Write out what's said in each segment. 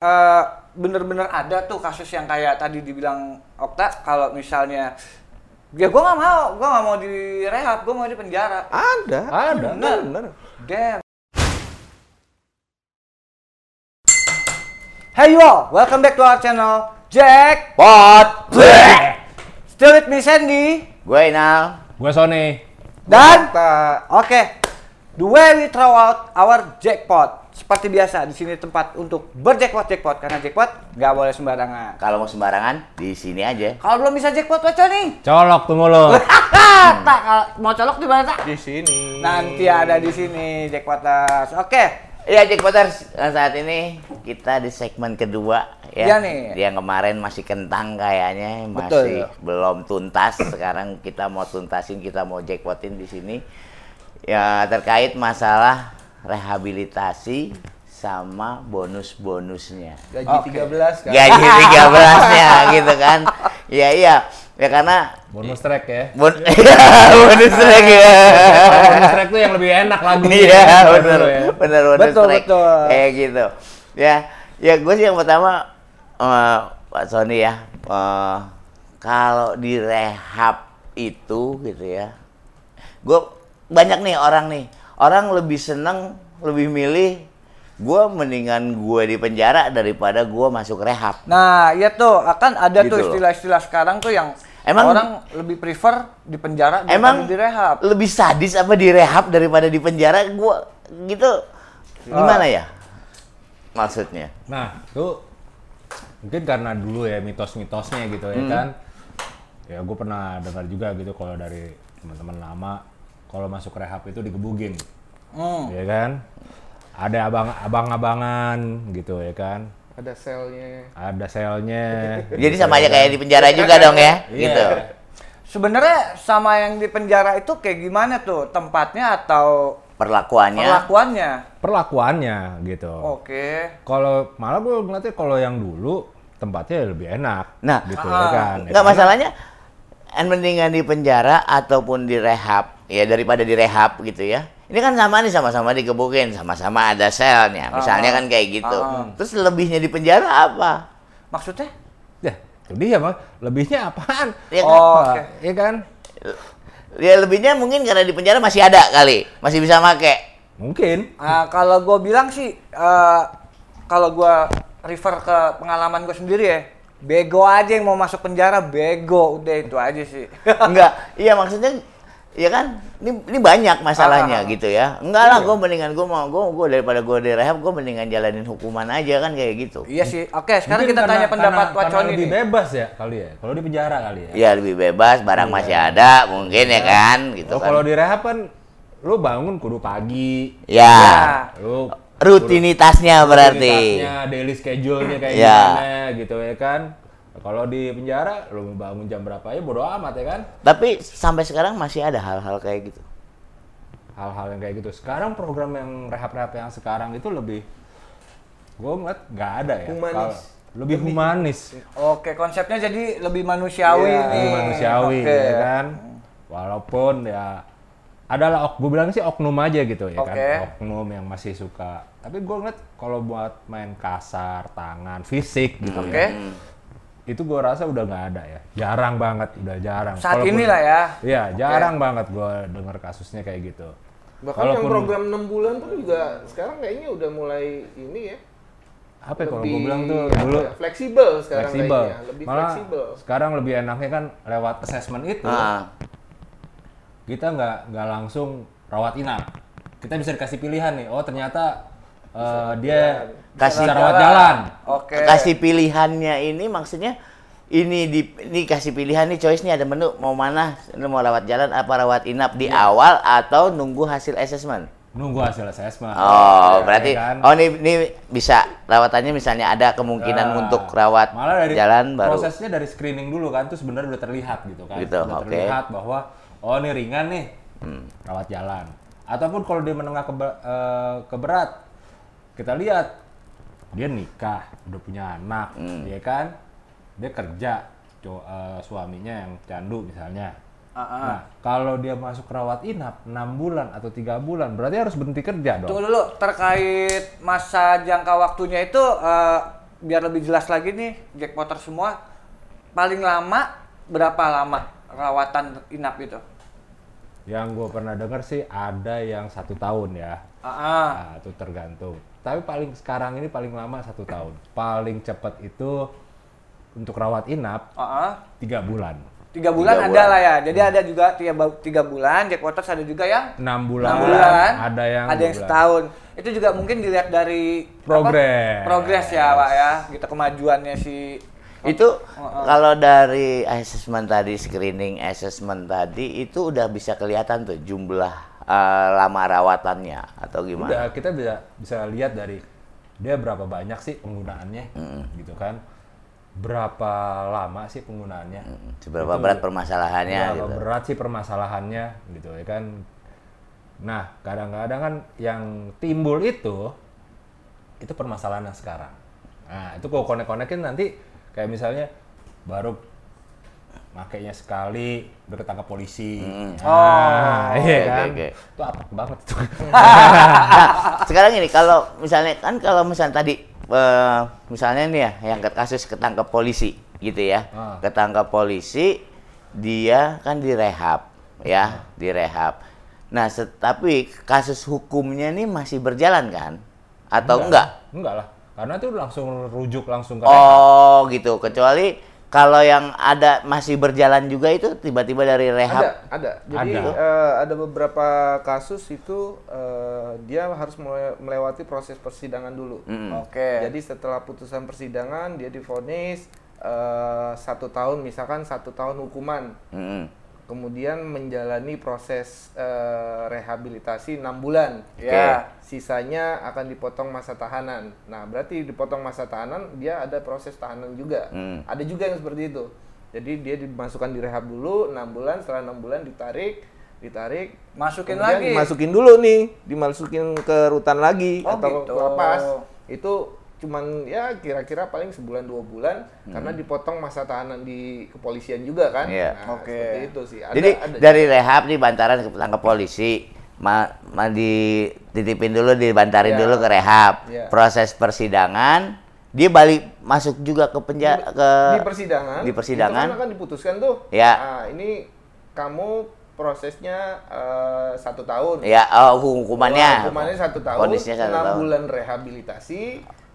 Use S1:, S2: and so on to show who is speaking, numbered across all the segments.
S1: eh, bener-bener ada tuh kasus yang kayak tadi dibilang Okta kalau misalnya ya gue nggak mau gue nggak mau direhab gue mau di penjara
S2: Ada.
S3: Ada.
S2: Bener. bener.
S1: damn Hey you all, welcome back to our channel Jack
S2: Pot.
S1: Still with me Sandy
S2: Gue Inal.
S3: Gue Sony.
S1: dan oke the way we throw out our jackpot seperti biasa di sini tempat untuk berjackpot jackpot karena jackpot nggak boleh sembarangan.
S2: kalau mau sembarangan di sini aja.
S1: Kalau belum bisa jackpot baca nih.
S3: Colok tuh mulut.
S1: tak kalau mau colok di mana tak?
S2: Di sini.
S1: Nanti ada di sini jackpoters. Oke.
S2: Iya Jackpoters, Nah, saat ini kita di segmen kedua ya.
S1: Iya nih.
S2: Yang kemarin masih kentang kayaknya,
S1: Betul.
S2: masih belum tuntas. Sekarang kita mau tuntasin, kita mau jackpotin di sini. Ya terkait masalah rehabilitasi sama bonus-bonusnya.
S4: Gaji
S1: Oke.
S4: 13 kan.
S2: Gaji 13-nya gitu kan. Iya iya. Ya karena
S3: Bonus track ya.
S2: bon bonus lagi ya.
S3: Bonus track tuh yang lebih enak lagunya.
S2: Iya benar
S3: ya.
S2: benar bonus
S1: Betul,
S2: track.
S1: betul.
S2: Kayak gitu. Ya ya gue sih yang pertama eh, Pak Sony ya eh, kalau di rehab itu gitu ya. Gue banyak nih orang nih orang lebih seneng lebih milih gue mendingan gue di penjara daripada gue masuk rehab.
S1: Nah, iya tuh akan ada tuh
S2: Gitu loh.
S1: istilah-istilah sekarang tuh yang
S2: Emang-
S1: orang lebih prefer di penjara daripada
S2: Emang
S1: di rehab.
S2: lebih sadis apa di rehab daripada di penjara? Gua gitu gimana ya? Maksudnya?
S3: Nah, itu mungkin karena dulu ya mitos-mitosnya gitu ya kan. Ya gue pernah dengar juga gitu kalau dari teman-teman lama kalau masuk rehab itu digebugin.
S1: Hmm.
S3: Ya kan? Ada abang abang-abangan gitu ya kan.
S4: Ada selnya.
S3: Ada selnya.
S2: Jadi
S3: gitu
S2: sama
S3: ya
S2: aja
S3: kan.
S2: kayak di penjara juga dong ya,
S3: Iya.
S2: gitu.
S1: Sebenarnya sama yang di penjara itu kayak gimana tuh tempatnya atau
S2: Perlakuannya.
S1: perlakuannya?
S3: Perlakuannya gitu.
S1: Oke.
S3: Kalau malah gue ngeliatnya kalau yang dulu tempatnya lebih enak.
S2: Nah,
S3: gitu
S1: Ah.
S3: ya kan. Ya
S2: Enggak
S3: kan?
S2: masalahnya en mendingan di penjara ataupun di rehab, ya daripada di rehab gitu ya. Ini kan sama nih sama-sama digebukin, sama-sama ada selnya. Misalnya
S1: Ah.
S2: kan kayak gitu.
S1: Ah.
S2: Terus lebihnya di penjara apa?
S1: Maksudnya?
S3: Ya, itu dia mah. Lebihnya apaan?
S2: Ya kan?
S1: Oh,
S3: Apa?
S1: oke.
S3: Iya kan?
S2: Ya lebihnya mungkin karena di penjara masih ada kali, masih bisa make.
S3: Mungkin.
S1: Nah, kalau gue bilang sih, eh, kalau gue refer ke pengalaman gue sendiri ya, bego aja yang mau masuk penjara, bego, udah itu aja sih.
S2: Enggak, iya maksudnya ya kan ini ini banyak masalahnya
S1: Ah, ah, ah.
S2: gitu ya. Enggak lah, gue mendingan gue mau gue gue daripada gue di rehab gue mendingan jalanin hukuman aja kan kayak gitu.
S1: iya sih. Oke, sekarang
S3: Mungkin
S1: kita
S3: karena-
S1: tanya pendapat
S3: karena- karena
S1: Waconi
S3: lebih
S1: nih.
S3: bebas ya kali ya. Kalau di penjara kali ya.
S2: Ya lebih bebas, barang
S1: Iya.
S2: masih ada mungkin ya kan gitu
S3: Oh,
S2: kan.
S3: kalau di rehab kan lu bangun kudu pagi.
S2: Ya,
S3: Lu
S2: rutinitasnya berarti.
S3: rutinitasnya, daily schedule-nya kayak
S2: Ya.
S3: gimana gitu ya kan. Kalau di penjara lu mau bangun jam berapa ya bodo amat ya kan.
S2: Tapi sampai sekarang masih ada hal-hal kayak gitu.
S3: Hal-hal yang kayak gitu. Sekarang program yang rehab-rehab yang sekarang itu lebih gue ngeliat nggak ada ya.
S4: Humanis.
S3: Kalau- lebih humanis.
S1: Oke, konsepnya jadi lebih manusiawi
S4: Iya,
S1: nih.
S3: lebih manusiawi
S1: Oke.
S3: ya kan walaupun ya adalah ok gue bilang sih oknum aja gitu ya
S1: Oke.
S3: kan oknum yang masih suka tapi gue ngeliat kalau buat main kasar tangan fisik gitu
S1: Oke.
S3: ya itu gue rasa udah nggak ada ya jarang banget udah jarang
S1: Saat ini lah ya.
S3: Iya, jarang banget gue denger kasusnya kayak gitu.
S4: Bahkan yang
S3: Walaupun-
S4: program 6 bulan tuh juga sekarang kayaknya udah mulai ini ya.
S3: Apa ya kalau
S4: lebih,
S3: gue bilang tuh dulu
S4: ya, fleksibel sekarang
S3: fleksibel.
S4: kayaknya, lebih
S3: Malah
S4: fleksibel.
S3: sekarang lebih enaknya kan lewat assessment itu
S2: Nah,
S3: kita nggak nggak langsung rawat inap. Kita bisa dikasih pilihan nih. Oh ternyata eh, dia
S2: Kasih
S3: bisa rawat jalan.
S1: Oke.
S2: kasih pilihannya ini maksudnya ini di ini kasih pilihan nih choice nih ada menu mau mana lu mau rawat jalan apa rawat inap di
S3: Iya.
S2: awal atau nunggu hasil assessment
S3: Nunggu hasil assessment.
S2: oh
S3: Ya
S2: berarti
S3: kan?
S2: oh ini ini bisa rawatannya misalnya ada kemungkinan
S3: Nah,
S2: untuk rawat
S3: malah dari
S2: jalan baru
S3: prosesnya dari screening dulu kan tuh sebenarnya udah terlihat gitu kan
S2: Gitu,
S3: udah
S2: oke.
S3: terlihat bahwa oh ini ringan nih
S2: Hmm.
S3: rawat jalan ataupun kalau dia menengah ke, eh, ke berat kita lihat dia nikah udah punya anak
S2: Hmm.
S3: ya kan dia kerja co- eh, suaminya yang candu misalnya
S1: ah.
S3: Nah, kalau dia masuk rawat inap 6 bulan atau tiga bulan, berarti harus berhenti kerja dong.
S1: Tunggu dulu, terkait masa jangka waktunya itu eh, biar lebih jelas lagi nih jackpotter semua paling lama berapa lama rawatan inap itu?
S3: Yang gue pernah dengar sih ada yang satu tahun ya.
S1: Ah.
S3: Nah, itu tergantung. Tapi paling sekarang ini paling lama satu tahun. Paling cepat itu untuk rawat inap
S1: ah, ah.
S3: tiga bulan.
S1: Tiga bulan
S2: Tiga
S1: ada
S2: bulan.
S1: lah ya. Jadi ada juga tiga, tiga bulan, jackpotters ada juga yang
S3: Enam bulan,
S1: enam bulan,
S3: ada yang
S1: ada yang
S3: bulan.
S1: setahun. Itu juga mungkin dilihat dari?
S3: Progres.
S1: Progres ya, Pak ya. Gitu kemajuannya si
S2: Itu
S1: Heeh.
S2: kalau dari assessment tadi, screening assessment tadi itu udah bisa kelihatan tuh jumlah eh, lama rawatannya atau gimana?
S3: Udah kita bisa bisa lihat dari dia berapa banyak sih penggunaannya, gitu kan? Berapa lama sih penggunaannya?
S2: Seberapa
S3: Itu
S2: berat permasalahannya
S3: Berapa
S2: gitu.
S3: berat sih permasalahannya, gitu ya kan? Nah, kadang-kadang kan yang timbul itu itu permasalahan yang sekarang. Nah, itu kok konek-konekin nanti kayak misalnya baru makainya sekali udah ketangkap polisi. Nah, iya
S2: Oke,
S3: kan?
S2: oke, oke.
S3: Itu apa banget itu.
S2: Nah, sekarang ini kalau misalnya kan kalau misalnya tadi eh, misalnya nih ya yang kasus ketangkep polisi gitu ya.
S3: Ah.
S2: Ketangkep polisi dia kan direhab ya, direhab. Nah, tapi kasus hukumnya nih masih berjalan kan? Atau enggak?
S3: Enggak lah. Karena itu langsung rujuk langsung ke rehab.
S2: Oh, gitu. Kecuali kalau yang ada masih berjalan juga itu tiba-tiba dari rehab.
S4: Ada, ada. Jadi
S3: Ada.
S4: eh, ada beberapa kasus itu eh, dia harus mele- melewati proses persidangan dulu.
S2: Mm-mm.
S1: Oke.
S4: Jadi setelah putusan persidangan dia divonis eh, satu tahun, misalkan satu tahun hukuman,
S2: Mm-mm.
S4: Kemudian menjalani proses eh, rehabilitasi enam bulan.
S1: Ya.
S4: Sisanya akan dipotong masa tahanan. Nah, berarti dipotong masa tahanan, dia ada proses tahanan juga.
S2: Hmm.
S4: Ada juga yang seperti itu. Jadi dia dimasukkan di rehab dulu enam bulan, setelah enam bulan ditarik, ditarik,
S1: Masukin
S4: kemudian
S1: lagi.
S4: dimasukin dulu nih, dimasukin ke rutan lagi
S1: Oh,
S4: atau
S1: gitu.
S4: ke lapas. Itu cuman ya kira-kira paling sebulan dua bulan karena dipotong masa tahanan di kepolisian juga kan.
S2: Hmm. Iya.
S4: Nah,
S1: Oke.
S4: seperti itu sih. Ada,
S2: Jadi
S4: ada
S2: dari rehab di Bantaran ke tangkap polisi, ma, ma dititipin dulu, dibantarin
S4: Iya.
S2: dulu ke rehab.
S4: Iya.
S2: Proses persidangan, dia balik masuk juga ke penjara ke
S4: di persidangan
S2: di persidangan.
S4: itu kan akan diputuskan tuh
S2: Ya.
S4: nah, ini kamu prosesnya eh, satu tahun
S2: Ya, oh, hukumannya.
S4: Hukumannya satu tahun
S2: Vonisnya satu
S4: enam
S2: tahun.
S4: bulan rehabilitasi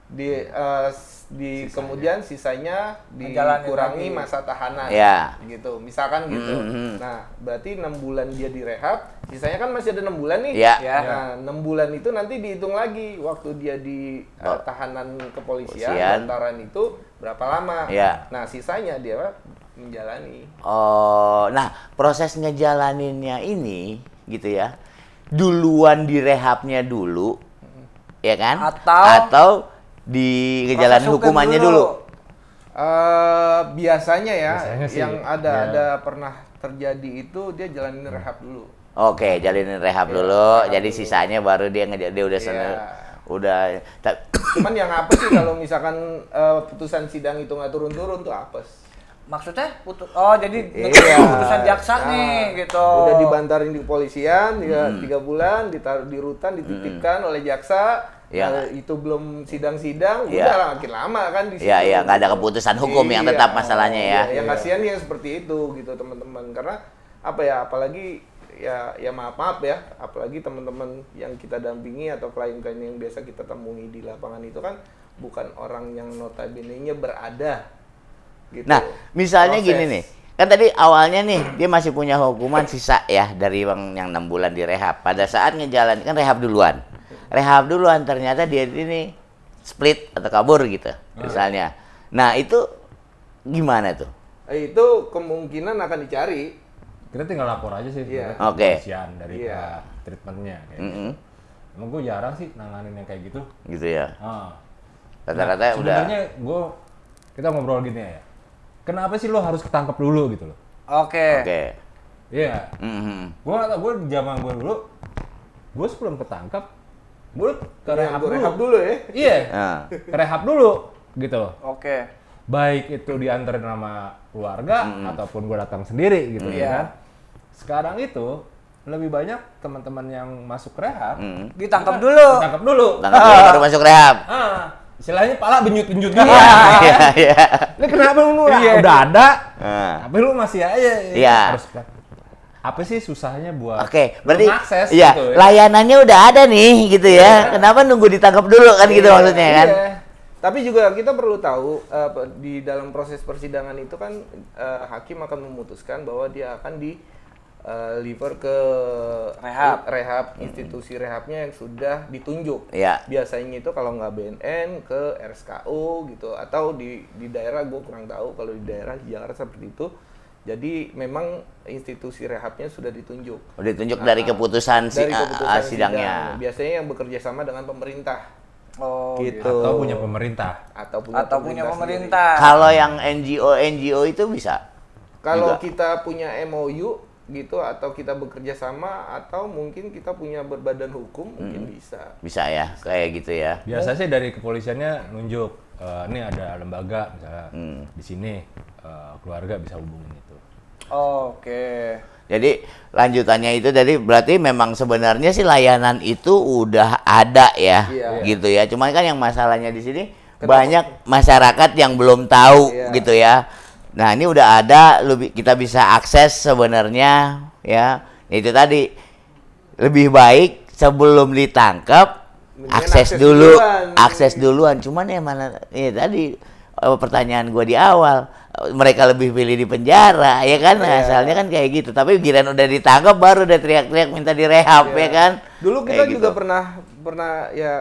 S4: di eh, s- di kemudian sisanya dikurangi masa tahanan
S2: Ya.
S4: gitu misalkan gitu
S2: Mhm.
S4: nah berarti enam bulan dia direhab sisanya kan masih ada enam bulan nih
S2: Ya.
S1: Ya.
S4: nah enam bulan itu nanti dihitung lagi waktu dia di
S2: Oh.
S4: tahanan kepolisian
S2: Polisian.
S4: bantaran itu berapa lama
S2: Ya.
S4: nah sisanya dia menjalani
S2: Oh, nah proses ngejalaninnya ini gitu ya. Duluan di rehabnya dulu, ya kan?
S1: Atau-
S2: atau di
S1: hukum
S2: hukumannya
S1: dulu.
S2: dulu.
S4: Eh biasanya ya
S3: Biasanya sih,
S4: yang ada
S3: ya.
S4: ada pernah terjadi itu dia jalanin rehab dulu.
S2: Oke, jalinin rehab
S4: Iya,
S2: dulu.
S4: rehab
S2: jadi
S4: dulu.
S2: sisanya baru dia ngeja- dia udah
S4: Iya.
S2: seneng, udah
S4: Cuman yang apa sih kalau misalkan eh, putusan sidang itu nggak turun-turun tuh apes.
S1: Maksudnya putus Oh, jadi
S4: Iya.
S1: putusan jaksa
S4: Nah,
S1: nih gitu.
S4: Udah dibantarin di kepolisian tiga,
S2: Hmm.
S4: tiga bulan, ditaruh di rutan, dititipkan oleh jaksa.
S2: Iya.
S4: Nah, itu belum sidang-sidang,
S2: Iya.
S4: udah makin lama kan di situ.
S2: Iya, iya, nggak ada keputusan hukum yang tetap masalahnya ya.
S4: Iya, yang
S3: Iya.
S4: kasihan yang seperti itu gitu teman-teman karena apa ya apalagi ya ya maaf maaf ya apalagi teman-teman yang kita dampingi atau klien-klien yang biasa kita temui di lapangan itu kan bukan orang yang notabene-nya berada gitu.
S2: Nah, misalnya
S4: Proses.
S2: gini nih, kan tadi awalnya nih dia masih punya hukuman sisa ya dari yang yang enam bulan di rehab. Pada saat ngejalan kan rehab duluan, rehab duluan ternyata dia ini split atau kabur gitu, misalnya. Nah itu gimana tuh?
S4: Eh, itu kemungkinan akan dicari
S3: Kita tinggal lapor aja sih
S4: Iya.
S3: sebenarnya ke
S2: Oke.
S3: kepolisian dari
S4: Iya.
S3: uh, treatmentnya kayak gitu.
S2: Mm-mm,
S3: Emang gue jarang sih nanganin yang kayak gitu.
S2: gitu ya.
S3: Ah.
S2: Rata-rata
S3: Nah,
S2: udah.
S3: Sebenarnya gue kita ngobrol gini ya. Kenapa sih lo harus ketangkep dulu gitu loh?
S1: Oke.
S2: Oke.
S3: Iya.
S2: Mhm.
S3: Gue gak tau, gue zaman gue dulu, gue sebelum ketangkep, gue ke rehab dulu.
S4: rehab dulu ya.
S3: Iya,
S2: Nah,
S3: ke rehab dulu gitu loh.
S1: Oke.
S3: Baik itu diantarin sama keluarga ataupun gue datang sendiri gitu
S1: Iya.
S3: ya kan. Sekarang itu lebih banyak teman-teman yang masuk rehab
S2: mhm.
S1: Ditangkap dulu.
S3: ditangkap dulu.
S2: Tangkap dulu baru masuk rehab.
S3: Ah, istilahnya pala benjut-benjut gitu.
S2: Iya, iya.
S3: Ini kenapa lu
S1: Iya.
S3: udah ada?
S2: Nah.
S3: Tapi lu masih aja
S2: Iya.
S3: harus apa sih susahnya buat
S2: Oke,
S3: lu
S2: berarti
S3: ngakses
S2: iya,
S3: gitu ya?
S2: layanannya udah ada nih gitu ya. Kenapa nunggu ditangkap dulu kan gitu
S4: Iya,
S2: maksudnya kan?
S4: iya. Tapi juga kita perlu tahu pe- di dalam proses persidangan itu kan eh, hakim akan memutuskan bahwa dia akan di eh, liver ke
S1: Rehab.
S4: rehab institusi rehabnya yang sudah ditunjuk.
S2: Iya.
S4: Biasanya itu kalau nggak BNN ke RSKU gitu atau di di daerah gue kurang tahu kalau di daerah di Jakarta seperti itu. Jadi memang institusi rehabnya sudah ditunjuk.
S2: Udah ditunjuk dari keputusan si,
S4: Dari keputusan
S2: ah, sidangnya.
S4: sidang. Biasanya yang bekerja sama dengan pemerintah
S1: Oh,
S4: gitu.
S3: atau punya pemerintah.
S4: atau punya
S1: Atau punya
S4: sendiri.
S1: pemerintah.
S2: Kalau yang NGO NGO itu bisa.
S4: Kalau
S2: Juga.
S4: kita punya MOU gitu atau kita bekerja sama atau mungkin kita punya berbadan hukum mungkin bisa.
S2: Bisa ya, kayak gitu ya.
S3: Biasa sih dari kepolisiannya nunjuk eh, ini ada lembaga misalnya
S2: Hmm.
S3: di sini eh, keluarga bisa hubungin
S1: Oke.
S2: Jadi lanjutannya itu jadi berarti memang sebenarnya sih layanan itu udah ada ya,
S4: Iya.
S2: gitu ya. Cuman kan yang masalahnya di sini banyak masyarakat yang belum tahu
S4: Iya.
S2: gitu ya. Nah ini udah ada, lu bi- kita bisa akses sebenarnya ya. Itu tadi lebih baik sebelum ditangkap
S4: Mendingan
S2: akses,
S4: akses
S2: dulu,
S4: duluan.
S2: akses duluan. Cuman ya mana, ya tadi eh, pertanyaan gua di awal mereka lebih pilih di penjara ya kan
S4: Iya.
S2: asalnya kan kayak gitu tapi giliran udah ditangkap baru udah teriak-teriak minta direhab
S4: Iya.
S2: ya kan
S4: Dulu kita
S2: Kayak
S4: juga
S2: gitu.
S4: pernah pernah ya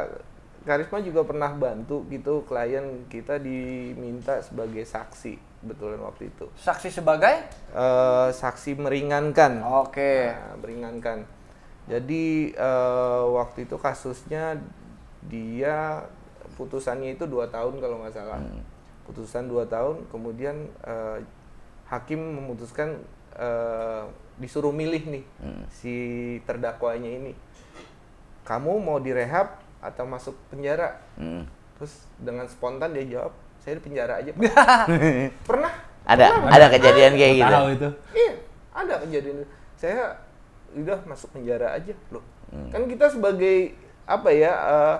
S4: Karisma juga pernah bantu gitu klien kita diminta sebagai saksi betulan waktu itu.
S1: Saksi sebagai?
S4: Eh, saksi meringankan.
S1: Oke.
S4: Nah, meringankan. Jadi eh, waktu itu kasusnya dia putusannya itu dua tahun kalau nggak salah. Putusan dua tahun, kemudian eh, hakim memutuskan eh, disuruh milih nih si terdakwanya ini. Kamu mau direhab atau masuk penjara?
S2: Hmm.
S4: Terus dengan spontan dia jawab, saya di penjara aja. Pak." Pernah?
S2: ada ada kejadian kayak gitu
S3: Tahu itu.
S4: Iya, ada kejadian. Saya udah masuk penjara aja loh.
S2: Hmm.
S4: Kan kita sebagai apa ya eh,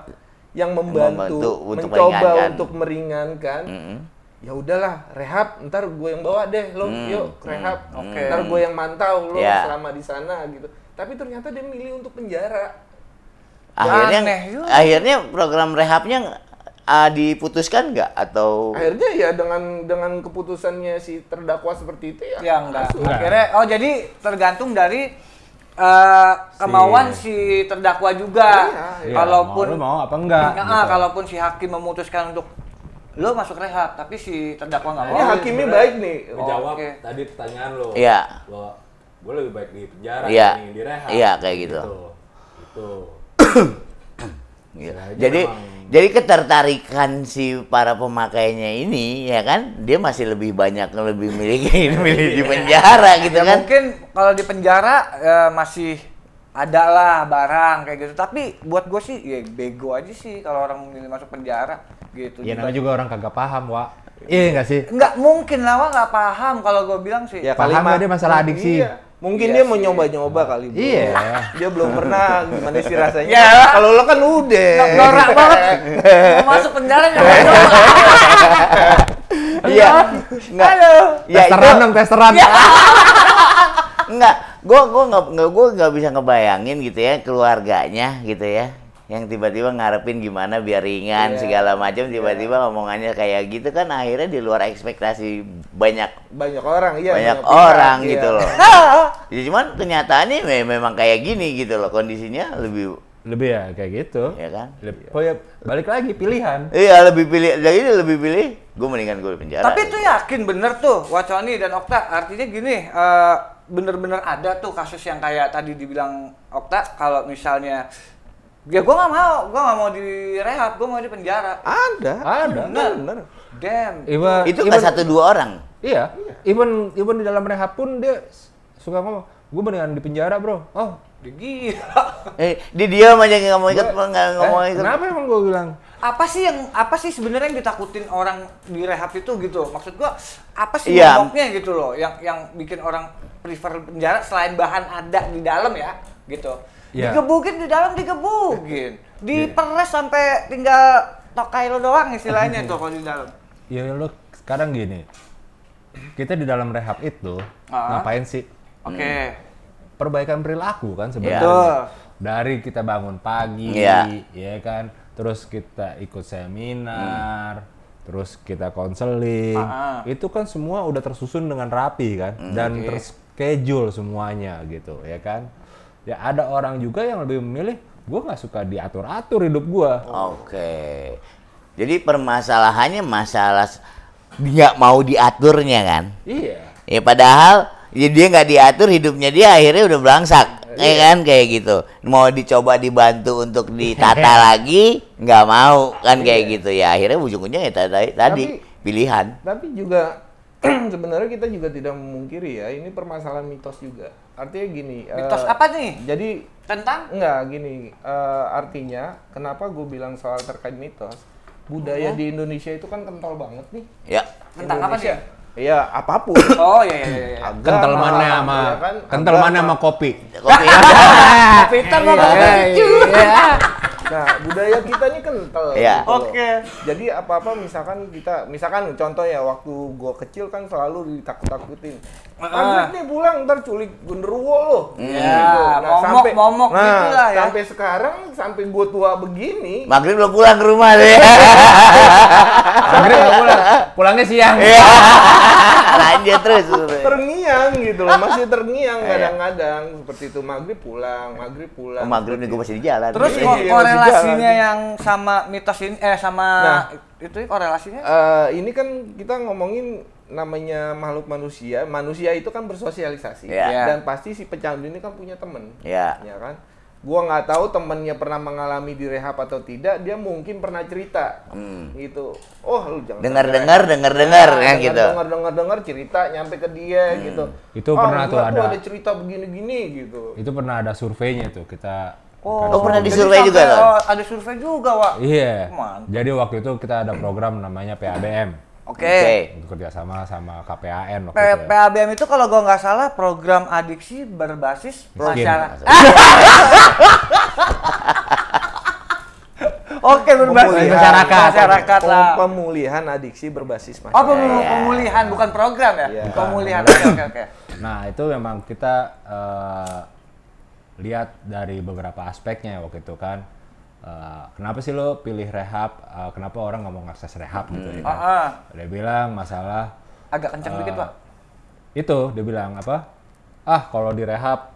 S4: yang membantu,
S2: Membantu untuk
S4: mencoba
S2: meringankan.
S4: untuk meringankan.
S2: Mm-mm.
S4: Ya udahlah, rehab. Ntar gue yang bawa deh lo,
S2: Hmm,
S4: yuk rehab.
S1: Oke.
S4: Ntar gue yang mantau lo
S2: Ya.
S4: selama di sana gitu. Tapi ternyata dia milih untuk penjara.
S2: akhirnya
S1: Aneh
S2: akhirnya program rehabnya ah, diputuskan nggak atau
S4: Akhirnya ya dengan dengan keputusannya si terdakwa seperti itu ya.
S1: Ya enggak.
S3: Enggak.
S1: Akhirnya oh jadi tergantung dari eh, kemauan si terdakwa juga.
S4: Iya,
S3: Iya,
S1: Kalaupun
S3: mau, mau apa enggak?
S1: Nah,
S3: gitu.
S1: kalaupun si hakim memutuskan untuk lo masuk rehab, tapi si terdakwa nggak mau.
S4: Ini hakimnya baik nih.
S3: Ngejawab
S1: Oke.
S3: tadi pertanyaan lo.
S2: Iya.
S3: Bahwa gue lebih baik di penjara
S2: Iya.
S3: dibanding di rehab.
S2: Iya, kayak gitu.
S3: Gitu.
S2: Iya.
S3: Istilahnya
S2: Jadi
S3: memang-
S2: jadi ketertarikan si para pemakainya ini ya kan dia masih lebih banyak lebih milih milih di penjara gitu
S1: Ya
S2: kan.
S1: mungkin kalau di penjara eh, masih ada lah barang kayak gitu. Tapi buat gue sih ya bego aja sih kalau orang memilih masuk penjara gitu.
S3: Ya
S1: Juga-
S3: namanya juga orang kagak paham, Wak. Iya nggak sih?
S1: Nggak mungkin lah, Wak, nggak paham kalau gue bilang sih.
S4: Ya mah-
S3: dia masalah adiksi?
S4: Iya. Mungkin
S1: Iya
S4: dia mau
S1: sih.
S4: nyoba-nyoba kali. Bro.
S3: Iya.
S4: Dia belum pernah gimana sih rasanya.
S1: Iya.
S4: Kalau lo kan udah.
S1: Nggak- norak banget. Mau masuk penjara nggak mau.
S2: Iya. Enggak.
S1: Halo.
S2: Ya
S3: testeran dong, testeran.
S2: enggak. Gua gua nggak nggak gua nggak bisa ngebayangin gitu ya keluarganya gitu ya yang tiba-tiba ngarepin gimana biar ringan
S4: Iya.
S2: segala macam tiba-tiba ngomongannya kayak gitu kan akhirnya di luar ekspektasi banyak
S4: Banyak orang, iya.
S2: banyak
S4: pihak,
S2: orang
S4: iya.
S2: gitu loh. Ya, cuman kenyataannya me- memang kayak gini gitu loh kondisinya lebih
S3: Lebih ya kayak gitu.
S2: ya kan.
S3: Leb- Oh ya, balik lagi pilihan.
S2: Iya lebih pilih, jadi lebih pilih gue mendingan gue di penjara.
S1: Tapi itu yakin bener tuh Waconi dan Okta. Artinya gini, eh, bener-bener ada tuh kasus yang kayak tadi dibilang Okta kalau misalnya ya gue nggak mau, gue nggak mau direhab, gue mau di penjara.
S4: Ada.
S3: Ada.
S4: Bener. bener.
S1: Damn.
S3: Iba,
S2: itu nggak satu dua orang.
S3: Iya. Even even di dalam rehab pun dia suka ngomong, gue mendingan di penjara bro. Oh,
S1: Dia Gila.
S2: Eh, di dia aja nggak mau ikut, nggak nggak mau
S3: eh,
S2: ikut.
S3: kenapa emang gue bilang?
S1: Apa sih yang apa sih sebenarnya yang ditakutin orang di rehab itu gitu? Maksud gua apa sih
S2: Iya.
S1: momoknya gitu loh yang yang bikin orang prefer penjara selain bahan ada di dalam ya gitu.
S3: Iya.
S1: Digebukin di dalam digebukin. Diperes sampai tinggal tokai lo doang istilahnya tuh kalau di dalam.
S3: Ya lo sekarang gini, kita di dalam rehab itu
S1: Ah.
S3: ngapain sih?
S1: Oke.
S3: Perbaikan perilaku kan
S2: Iya.
S3: sebenarnya.
S1: Betul.
S3: Dari kita bangun pagi,
S2: Iya.
S3: ya kan, terus kita ikut seminar, terus kita konseling,
S1: Ah.
S3: itu kan semua udah tersusun dengan rapi kan, dan terschedule semuanya gitu, ya kan. Ya ada orang juga yang lebih memilih, gue nggak suka diatur-atur hidup gue.
S2: Oke. Jadi permasalahannya masalah nggak mau diaturnya kan?
S3: Iya.
S2: Ya padahal ya dia nggak diatur hidupnya dia akhirnya udah belangsak,
S3: Iya.
S2: ya kan kayak gitu. Mau dicoba dibantu untuk ditata lagi nggak mau kan kayak gitu ya. Akhirnya ujung-ujungnya ya tadi, tadi pilihan.
S4: Tapi juga sebenarnya kita juga tidak memungkiri ya, ini permasalahan mitos juga. Artinya gini.
S1: Mitos
S4: eh,
S1: apa nih?
S4: Jadi
S1: Tentang?
S4: enggak gini, eh, artinya kenapa gue bilang soal terkait mitos? Budaya di Indonesia itu kan kental banget nih.
S2: Ya.
S1: Tentang apa
S4: Indonesia.
S1: nih?
S4: Iya, apa pun.
S1: Oh iya iya iya. iya.
S4: Agama,
S3: Kental mana sama
S4: ya kan?
S3: kental mana sama kopi?
S2: Kopi.
S1: Peter mau
S3: Iya, iya.
S4: Nah, budaya kita ini kental.
S2: Iya.
S4: gitu loh.
S1: Oke.
S4: Jadi apa-apa misalkan kita, misalkan contoh ya waktu gua kecil kan selalu ditakut-takutin.
S1: Ah.
S4: Maghrib nih pulang ntar culik genderuwo lo.
S1: Iya, momok- momok
S4: nah,
S1: gitu lah ya.
S4: Sampai sekarang sampai gua tua begini,
S2: Maghrib belum pulang ke rumah deh.
S3: Maghrib nggak pulang, pulangnya siang.
S2: Iya. Lanjut terus.
S4: terngiang gitu loh, masih terngiang
S2: Iya.
S4: kadang-kadang seperti itu maghrib pulang, maghrib pulang.
S2: Oh, maghrib nih gue masih di jalan.
S1: Terus
S4: Iya,
S1: kok
S4: iya,
S1: korelasinya
S4: masih jalan.
S1: yang sama mitos ini eh sama
S4: Nah.
S1: itu korelasinya?
S4: Eh, ini kan kita ngomongin namanya makhluk manusia. Manusia itu kan bersosialisasi
S2: Iya.
S4: dan pasti si pecandu ini kan punya temen,
S2: Iya.
S4: ya kan? Gua nggak tahu temennya pernah mengalami di rehab atau tidak. Dia mungkin pernah cerita,
S2: Hmm.
S4: gitu. Oh, lu jangan
S2: Dengar-dengar, dengar-dengar
S4: Nah,
S2: kan gitu.
S4: Dengar dengar dengar cerita nyampe ke dia gitu.
S3: Itu
S4: "Ah,
S3: pernah tuh
S4: enggak,
S3: ada-
S4: ada cerita begini-gini gitu.
S3: Itu pernah ada surveinya tuh kita.
S2: Oh, pernah
S1: jadi
S2: disurvei juga
S1: sampai,
S2: tuh?
S1: oh, ada survei juga, Wak.
S3: Iya.
S1: Mantap.
S3: Jadi waktu itu kita ada program namanya PABM
S1: Oke.
S2: Oke.
S3: untuk kerjasama sama KPAN waktu
S1: P-
S3: itu. ya.
S1: PABM itu kalau gua nggak salah program adiksi berbasis masyarakat. Oke, berbasis
S4: Pemulihan-
S1: masyarakat. Masyarakat
S4: Pem-
S1: lah.
S4: Pemulihan adiksi berbasis
S1: Oh,
S4: masyarakat.
S1: pem- pemulihan bukan program ya?
S4: Iya.
S1: Pemulihan. Oke, oke, oke.
S3: Nah itu memang kita eh, lihat dari beberapa aspeknya waktu itu kan. Eh, kenapa sih lo pilih rehab? Eh, kenapa orang nggak mau ngakses rehab gitu ya? kan?
S1: Ah, ah.
S3: Dia bilang masalah
S1: Agak kenceng dikit, Pak.
S3: itu dia bilang apa? Ah kalau di rehab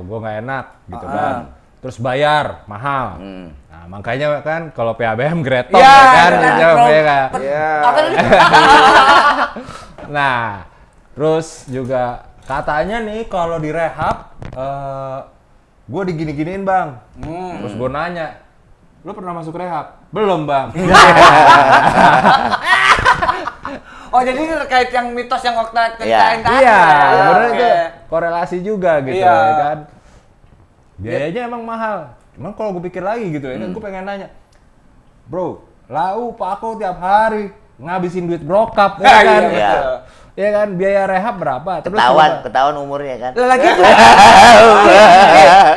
S3: gue nggak enak gitu
S1: Ah.
S3: kan. Terus bayar mahal.
S2: Hmm.
S3: Nah makanya kan kalau PABM Greton
S1: Ya,
S3: ya kan,
S1: Greton
S3: jawab,
S1: Pro-
S3: ya kan?
S4: Iya.
S3: Nah, terus juga katanya nih kalau di rehab, eh gue digini-giniin bang.
S1: Hmm.
S3: Terus gue nanya, lu pernah masuk rehab? Belum bang.
S1: Oh, jadi ini terkait yang mitos yang Okta
S2: Iya.
S1: ceritain tadi.
S3: iya,
S1: ya?
S3: sebenarnya
S1: Oke.
S3: itu korelasi juga gitu
S1: Iya.
S3: ya kan. Biayanya emang mahal. Cuman kalau gue pikir lagi gitu ya kan, gue pengen nanya, bro, lau Pako tiap hari ngabisin duit brokap ya
S1: Iya,
S3: kan?
S1: iya, betul.
S3: Ya kan, biaya rehab berapa? Terus
S2: Ketahuan, ketahuan umurnya kan.
S1: Lah, lagi juga,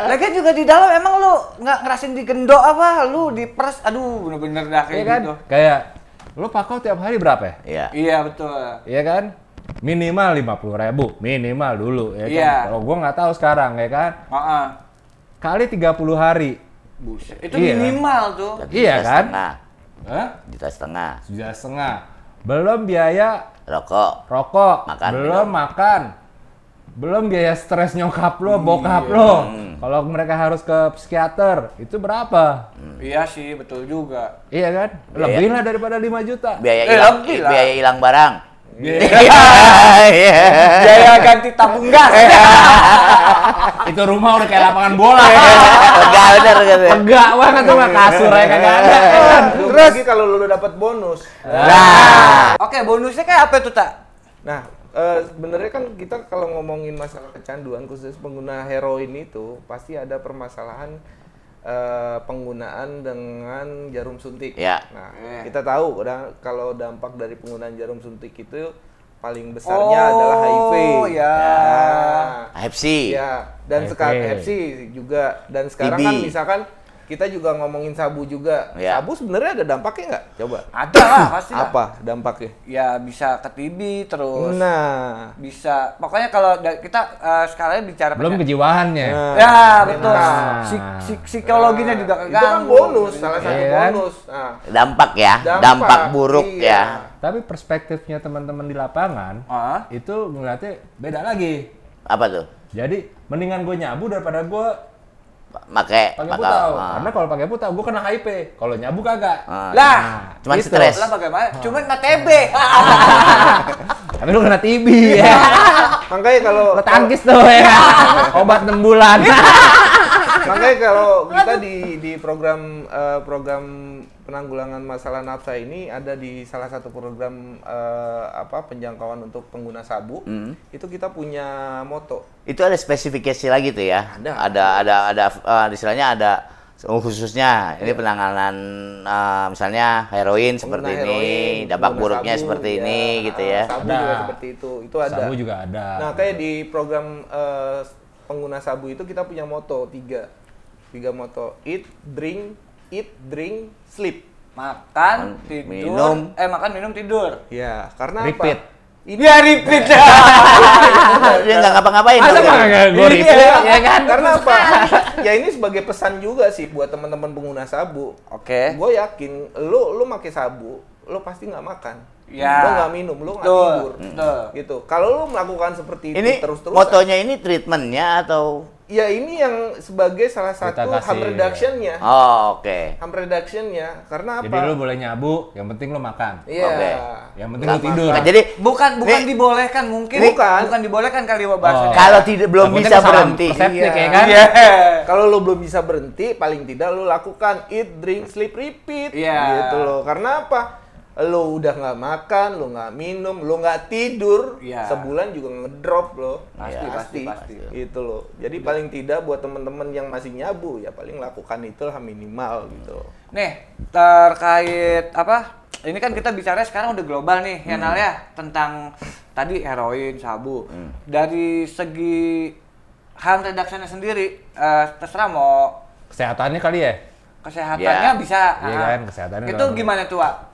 S1: lagi juga di dalam emang lu nggak ngerasin digendok apa? Lu dipers, aduh bener-bener dah kayak
S3: Iya kan?
S1: gitu.
S3: Kayak lu pakau tiap hari berapa ya?
S2: Iya.
S1: Iya betul.
S3: Iya kan? Minimal lima puluh ribu, minimal dulu ya kan.
S1: Iya.
S3: Kalau gua nggak tahu sekarang ya kan,
S1: Heeh.
S3: kali 30 hari.
S1: Buset. Itu
S3: Iya.
S1: minimal tuh.
S3: Iya
S2: Juta
S3: kan?
S2: Setengah.
S3: Hah?
S2: Juta setengah.
S3: Sudah setengah. Belum biaya
S2: Rokok.
S3: rokok,
S2: Makan,
S3: belum
S2: minum.
S3: makan, belum biaya stres nyokap lo,
S1: Iya.
S3: bokap lo. Kalau mereka harus ke psikiater, itu berapa?
S1: Iya sih, betul juga.
S3: Iya kan?
S2: Biaya-
S3: Lebih lah daripada 5 juta.
S2: Biaya
S1: Eh,
S2: hilang,
S1: lah.
S2: biaya hilang barang.
S3: Iya.
S1: Biaya ganti tabung gas.
S3: itu rumah udah kayak lapangan bola.
S2: Enggak bener gitu.
S3: Lega banget tuh mah kasur ya kagak ada.
S4: Terus lagi kalau lu dapat bonus.
S2: Nah,
S1: Oke, bonusnya kayak apa tuh, Tak?
S4: Nah, eh, sebenarnya kan kita kalau ngomongin masalah kecanduan khusus pengguna heroin itu pasti ada permasalahan eh, penggunaan dengan jarum suntik.
S2: Ya.
S4: Nah,
S1: Eh.
S4: kita tahu udah kalau dampak dari penggunaan jarum suntik itu paling besarnya
S1: Oh,
S4: adalah HIV.
S1: ya.
S4: Nah,
S2: Hepsi.
S4: Ya, dan
S3: HIV.
S4: sekarang FC juga dan sekarang
S2: TB.
S4: kan misalkan kita juga ngomongin sabu juga.
S2: Ya.
S4: Sabu sebenarnya ada dampaknya nggak? Coba.
S1: Ada lah pasti lah.
S4: Apa dampaknya?
S1: Ya bisa ke TB terus.
S4: Nah,
S1: Bisa. Pokoknya kalau kita eh, sekarang bicara
S3: Belum
S1: penyakit-
S3: kejiwaannya.
S4: Nah.
S1: Ya betul.
S3: Nah.
S1: Psik- psik- psikologinya juga
S4: itu
S1: keganggu.
S4: kan bonus, salah satu
S3: Iya kan?
S4: bonus. Nah,
S2: Dampak ya, dampak, buruk
S4: iya.
S2: ya.
S3: Tapi perspektifnya teman-teman di lapangan
S1: Ah.
S3: itu ngeliatnya beda lagi.
S2: Apa tuh?
S3: Jadi mendingan gue nyabu daripada gue
S2: Pakai
S3: pakai putau.
S2: ah.
S3: Karena kalau pakai putau gue kena HIV. Kalau nyabu kagak.
S2: Ah.
S1: Lah,
S2: Cuman
S3: gitu.
S2: stres.
S1: lah bagaimana? Cuman nggak TB.
S3: Tapi lu kena TB ya.
S4: makanya kalau
S3: Lo tangkis tuh ya. Obat 6 bulan.
S4: makanya kalau kita di di program eh, program penanggulangan masalah nafsa ini ada di salah satu program eh, apa penjangkauan untuk pengguna sabu
S2: Hmm.
S4: itu kita punya moto
S2: Itu ada spesifikasi lagi tuh ya.
S4: Ada.
S2: Ada ada ada eh, istilahnya ada oh, khususnya ini penanganan eh, misalnya heroin seperti
S4: Pengguna
S2: ini,
S4: heroin,
S2: dampak
S4: pengguna
S2: buruknya
S4: sabu,
S2: seperti
S4: ya,
S2: ini gitu ya.
S4: sabu
S3: Ada.
S4: juga seperti itu itu ada
S3: Sabu juga ada.
S4: Nah, kayak di program eh, pengguna sabu itu kita punya moto tiga, tiga moto: eat, drink, eat, drink, sleep.
S1: Makan, tidur,
S2: minum.
S1: eh makan, minum, tidur.
S4: Ya, karena
S3: Repeat.
S4: apa?
S1: Dia repeat.
S2: Dia nggak ngapa-ngapain.
S3: Masa nggak gue
S4: Iya,
S3: repeat, ya kan?
S4: Karena apa? ya ini sebagai pesan juga sih buat teman-teman pengguna sabu.
S1: Oke.
S4: Gue yakin, lu lu pakai sabu, lu pasti nggak makan.
S1: Ya.
S4: Lu nggak minum, lu nggak tidur.
S1: betul.
S4: Gitu. Kalau lu melakukan seperti itu
S2: Ini
S4: terus-terusan,
S2: motonya ini treatmentnya atau
S4: ya ini yang sebagai salah satu
S3: kasih-
S4: harm reduction-nya.
S2: Oh, oke.
S4: Harm reduction-nya karena apa?
S3: Jadi lu boleh nyabu, yang penting lu makan.
S4: Iya.
S2: Oke.
S3: Yang penting lu tidur.
S2: Nah, jadi
S1: Bukan bukan
S2: Nih.
S1: dibolehkan mungkin.
S4: Bukan.
S1: Bukan dibolehkan kali bahasanya.
S3: Oh.
S2: kalau tidak belum
S3: penting
S2: bisa berhenti.
S4: Iya.
S3: ya kan?
S1: Iya.
S4: Kalau lu belum bisa berhenti, paling tidak lu lakukan eat, drink, sleep, repeat.
S1: Iya.
S4: Gitu loh. Karena apa? Lu udah nggak makan, lu nggak minum, lu nggak tidur,
S1: Iya.
S4: sebulan juga ngedrop loh.
S1: Pasti,
S2: Iya,
S1: pasti, pasti.
S4: Gitu loh. Jadi paling tidak buat temen-temen yang masih nyabu ya paling lakukan itu lah minimal gitu.
S1: Nih, terkait apa? Ini kan kita bicara sekarang udah global nih, ya Nal ya, tentang tadi heroin, sabu. Dari segi harm reduction sendiri, eh, terserah mau
S3: Kesehatannya kali ya?
S1: kesehatannya
S2: Ya.
S1: bisa.
S3: Iya kan, kesehatannya
S1: Itu gimana tuh, Wak?